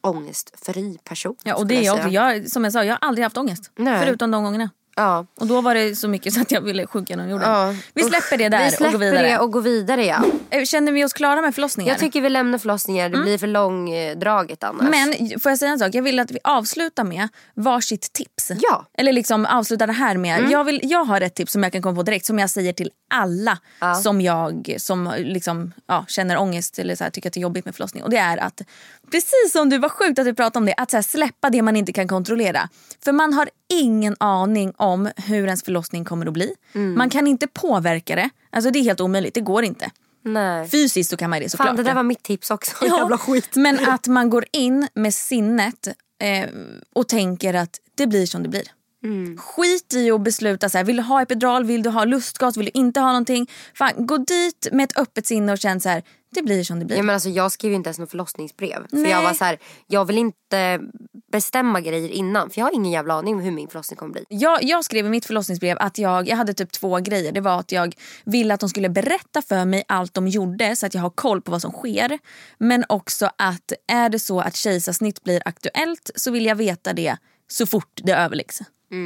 Speaker 1: ångestfri person.
Speaker 2: Ja, och det är jag också. Jag, som jag sa, jag har aldrig haft ångest.
Speaker 1: Nej.
Speaker 2: Förutom de gångerna.
Speaker 1: Ja.
Speaker 2: Och då var det så mycket så att jag ville sjuka genom jorden.
Speaker 1: Ja.
Speaker 2: Vi släpper det där
Speaker 1: Vi släpper
Speaker 2: och går vidare.
Speaker 1: det och går vidare ja.
Speaker 2: Eh, Känner vi oss klara med förlossningar?
Speaker 1: Jag tycker vi lämnar förlossningar, det blir för långdraget annars.
Speaker 2: Men får jag säga en sak? Jag vill att vi avslutar med varsitt tips.
Speaker 1: Ja. Mm.
Speaker 2: Eller liksom avsluta det här med. Jag, vill, jag har ett tips som jag kan komma på direkt som jag säger till alla som jag som liksom, ja, känner ångest eller så här, tycker att det är jobbigt med förlossning. Och det är att, precis som du var sjukt att du pratade om det, att så här, släppa det man inte kan kontrollera. För man har ingen aning om hur ens förlossning kommer att bli.
Speaker 1: Mm.
Speaker 2: Man kan inte påverka det. Alltså det är helt omöjligt, det går inte.
Speaker 1: Nej.
Speaker 2: Fysiskt så kan man det såklart.
Speaker 1: Fan det där var mitt tips också.
Speaker 2: Ja,
Speaker 1: Jävla skit.
Speaker 2: Men att man går in med sinnet eh, och tänker att det blir som det blir.
Speaker 1: Mm.
Speaker 2: Skit i att besluta så här, vill du ha epidural, vill du ha lustgas, vill du inte ha någonting. Fan, gå dit med ett öppet sinne och känn så här, det blir som det blir.
Speaker 1: Ja, men alltså, jag skrev ju inte ens något förlossningsbrev. För jag var så här, jag vill inte bestämma grejer innan. För jag har ingen jävla aning om hur min förlossning kommer bli.
Speaker 2: Jag, jag skrev i mitt förlossningsbrev att jag, jag hade typ två grejer. Det var att jag ville att de skulle berätta för mig allt de gjorde så att jag har koll på vad som sker. Men också att är det så att kejsarsnitt blir aktuellt så vill jag veta det så fort det överläggs.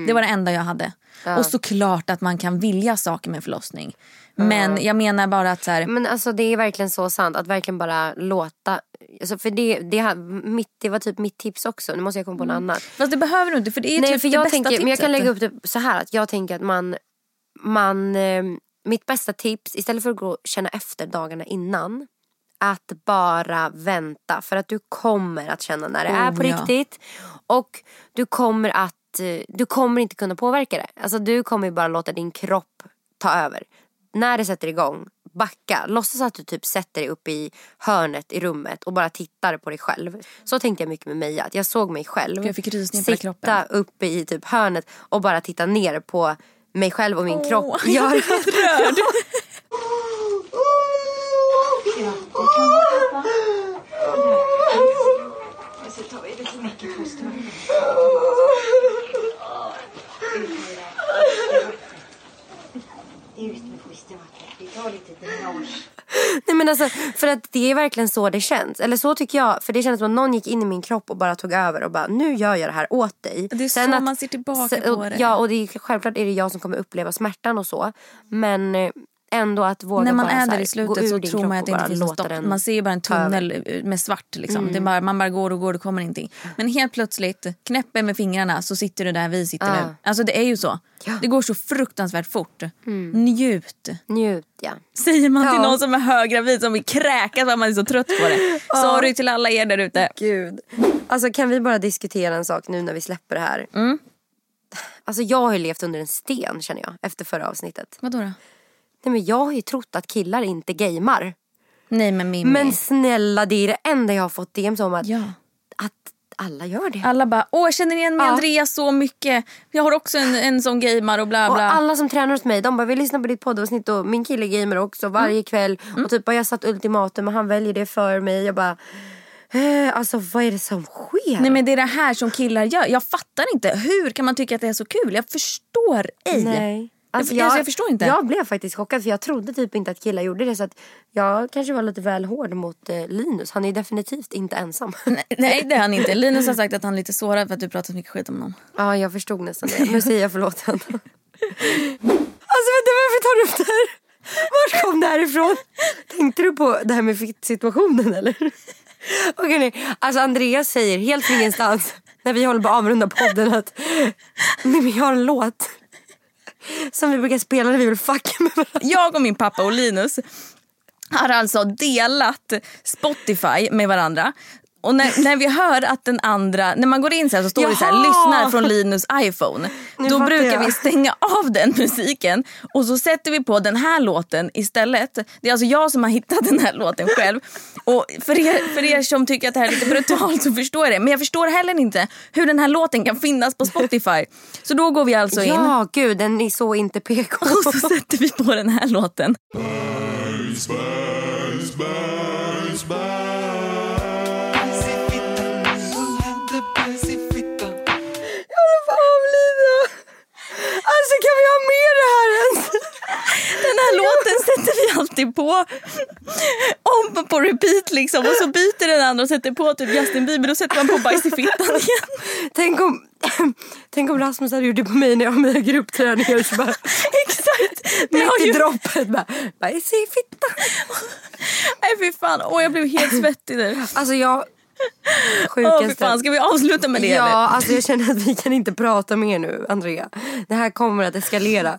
Speaker 2: Det var det enda jag hade. Och såklart att man kan vilja saker med förlossning. Men jag menar bara att så här,
Speaker 1: Men alltså det är verkligen så sant att verkligen bara låta. Alltså, för det, det, mitt, det var typ mitt tips också. Nu måste jag komma på något annat.
Speaker 2: fast det behöver du inte för det är
Speaker 1: Nej
Speaker 2: typ
Speaker 1: för
Speaker 2: det
Speaker 1: jag
Speaker 2: bästa
Speaker 1: tänker,
Speaker 2: tipset.
Speaker 1: men jag kan lägga upp det så här att jag tänker att man, man eh, mitt bästa tips istället för att gå och känna efter dagarna innan att bara vänta för att du kommer att känna när det är
Speaker 2: Oh,
Speaker 1: på
Speaker 2: ja.
Speaker 1: riktigt och du kommer att eh, du kommer inte kunna påverka det. Alltså du kommer bara låta din kropp ta över. När det sätter igång, backa. Låtsas att du typ sätter dig upp i hörnet i rummet och bara tittar på dig själv. Så tänkte jag mycket med Meja. Att jag såg mig själv
Speaker 2: Jag fick
Speaker 1: sitta uppe i typ hörnet och bara titta ner på mig själv och min
Speaker 2: Åh,
Speaker 1: kropp.
Speaker 2: jag är rörd.
Speaker 3: Och så tar vi lite mycket fostervatten. Ut med fostervattnet. Vi tar lite dränage.
Speaker 1: Nej men alltså för att det är verkligen så det känns. Eller så tycker jag. För det känns som att någon gick in i min kropp och bara tog över och bara nu gör jag det här åt dig.
Speaker 2: Det är så man ser tillbaka
Speaker 1: så-
Speaker 2: på det.
Speaker 1: Ja och det är, självklart är det jag som kommer uppleva smärtan och så. Men eh, ändå att våga
Speaker 2: När man
Speaker 1: bara
Speaker 2: är där i slutet så tror man att det inte finns något stopp.
Speaker 1: den
Speaker 2: Man ser ju bara en tunnel med svart. Liksom. Det är bara, man bara går och går det kommer ingenting. Men helt plötsligt, knäpper med fingrarna så sitter du där vi sitter
Speaker 1: Ja.
Speaker 2: nu. Alltså det är ju så.
Speaker 1: Ja.
Speaker 2: Det går så fruktansvärt fort. Njut.
Speaker 1: Njut ja.
Speaker 2: Säger man till
Speaker 1: Ja.
Speaker 2: någon som är höggravid som vill kräkas för att man är så trött på det. Sorry till alla er där ute.
Speaker 1: Gud. Alltså kan vi bara diskutera en sak nu när vi släpper det här?
Speaker 2: Mm.
Speaker 1: Alltså jag har ju levt under en sten känner jag efter förra avsnittet.
Speaker 2: Vadå då?
Speaker 1: Nej men jag har ju trott att killar inte gamer.
Speaker 2: Nej men Mimmi.
Speaker 1: Men snälla det är det enda jag har fått DMs om att,
Speaker 2: Ja.
Speaker 1: att alla gör det.
Speaker 2: Alla bara, åh jag känner igen mig
Speaker 1: Ja.
Speaker 2: Andreas så mycket. Jag har också en, en sån gamer och bla
Speaker 1: Och
Speaker 2: bla.
Speaker 1: alla som tränar hos mig de bara vi lyssnar på ditt poddavsnitt och min kille gamer också varje
Speaker 2: Mm.
Speaker 1: kväll. Och typ bara jag satt ultimatum och han väljer det för mig. Jag bara eh, alltså vad är det som sker?
Speaker 2: Nej men det är det här som killar gör. Jag fattar inte. Hur kan man tycka att det är så kul? Jag förstår ej.
Speaker 1: Nej.
Speaker 2: Alltså, jag, jag förstår inte.
Speaker 1: Jag blev faktiskt chockad för jag trodde typ inte att killar gjorde det. Så att jag kanske var lite väl hård mot eh, Linus. Han är definitivt inte ensam.
Speaker 2: Nej det är han inte. Linus har sagt att han är lite sårad för att du pratar så mycket skit om honom.
Speaker 1: ja jag förstod nästan det. Nu säger jag förlåt honom. alltså vänta varför tar du upp det här? Vart kom det här ifrån? Tänkte du på det här med situationen eller? Okej nej. Alltså Andreas säger helt från ingenstans när vi håller på att avrunda podden att nej men jag har en låt som vi brukar spela när vi vill fucka med varandra.
Speaker 2: Jag och min pappa och Linus har alltså delat Spotify med varandra. Och när, när vi hör att den andra, när man går in så här så står det så här,
Speaker 1: Jaha!
Speaker 2: lyssnar från Linus iPhone.
Speaker 1: Nu
Speaker 2: Då brukar
Speaker 1: jag.
Speaker 2: vi stänga av den musiken och så sätter vi på den här låten istället. Det är alltså jag som har hittat den här låten själv. Och för er, för er som tycker att det här är lite brutalt så förstår jag det. Men jag förstår heller inte hur den här låten kan finnas på Spotify. Så då går vi alltså in
Speaker 1: Ja gud den är så inte PK.
Speaker 2: och så sätter vi på den här låten.
Speaker 1: Alltså kan vi ha med det här ens?
Speaker 2: Den här låten sätter vi alltid på om på repeat liksom och så byter den andra och sätter på typ Justin Bieber och sätter man på bajs i fittan igen.
Speaker 1: Tänk om, tänk om Rasmus hade gjort det på mig när jag har mina gruppträningar. Så bara,
Speaker 2: Exakt! Det
Speaker 1: mitt i
Speaker 2: ju...
Speaker 1: droppet bara, bajs i fittan.
Speaker 2: Nej fy fan, åh jag blev helt svettig nu.
Speaker 1: Alltså jag... Sjukaste.
Speaker 2: fan, ska vi avsluta med det
Speaker 1: ja,
Speaker 2: eller?
Speaker 1: alltså jag känner att vi kan inte prata mer nu, Andrea. Det här kommer att eskalera.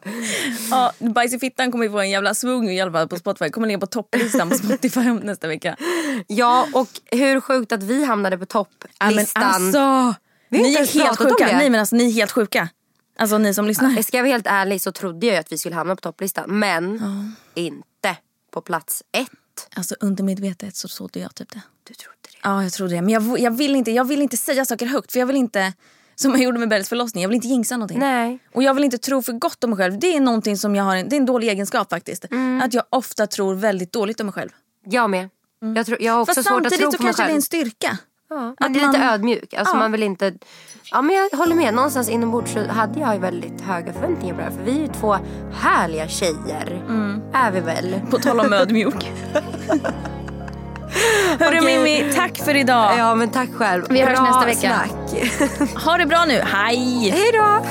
Speaker 2: Ja, bajs i fittan kommer få en jävla svung i alla fall på Spotify. Kommer ligga på topplistan på Spotify nästa vecka.
Speaker 1: Ja, och hur sjukt att vi hamnade på
Speaker 2: Ja,
Speaker 1: topplistan.
Speaker 2: alltså,
Speaker 1: Vi har
Speaker 2: ni är helt sjuka. Nej men alltså ni är helt sjuka. Alltså ni som lyssnar.
Speaker 1: Ska jag vara helt ärlig så trodde jag att vi skulle hamna på topplistan. Men inte på plats ett.
Speaker 2: Alltså undermedvetet så trodde jag typ det.
Speaker 1: Du trodde.
Speaker 2: Ja, jag tror det. Men jag, jag, vill inte, jag vill inte säga saker högt för jag vill inte, som jag gjorde med Bells förlossning, jag vill inte jinxa någonting.
Speaker 1: Nej.
Speaker 2: Och jag vill inte tro för gott om mig själv. Det är någonting som jag har, en- det är en dålig egenskap faktiskt. Att jag ofta tror väldigt dåligt om mig själv.
Speaker 1: Jag med. Jag, tror, jag har också
Speaker 2: Fast
Speaker 1: svårt att
Speaker 2: samtidigt
Speaker 1: tro
Speaker 2: så
Speaker 1: på mig
Speaker 2: kanske det är
Speaker 1: själv.
Speaker 2: en styrka.
Speaker 1: Ja, man
Speaker 2: att
Speaker 1: är lite
Speaker 2: man-
Speaker 1: ödmjuk. Alltså
Speaker 2: Ja.
Speaker 1: man vill inte... Ja men jag håller med. Någonstans inombords så hade jag väldigt höga förväntningar på det här. För vi är ju två härliga tjejer. Är vi väl?
Speaker 2: På tal om ödmjuk. Hörru
Speaker 1: Okej.
Speaker 2: Mimmi, tack för idag.
Speaker 1: Ja men tack själv.
Speaker 2: Vi hörs
Speaker 1: Bra
Speaker 2: nästa vecka.
Speaker 1: Snack.
Speaker 2: Ha det bra nu, hej!
Speaker 1: Hej då!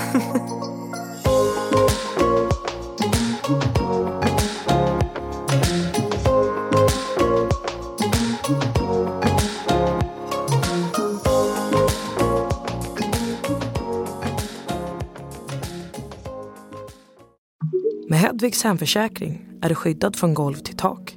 Speaker 4: Med Hedvigs hemförsäkring är du skyddad från golv till tak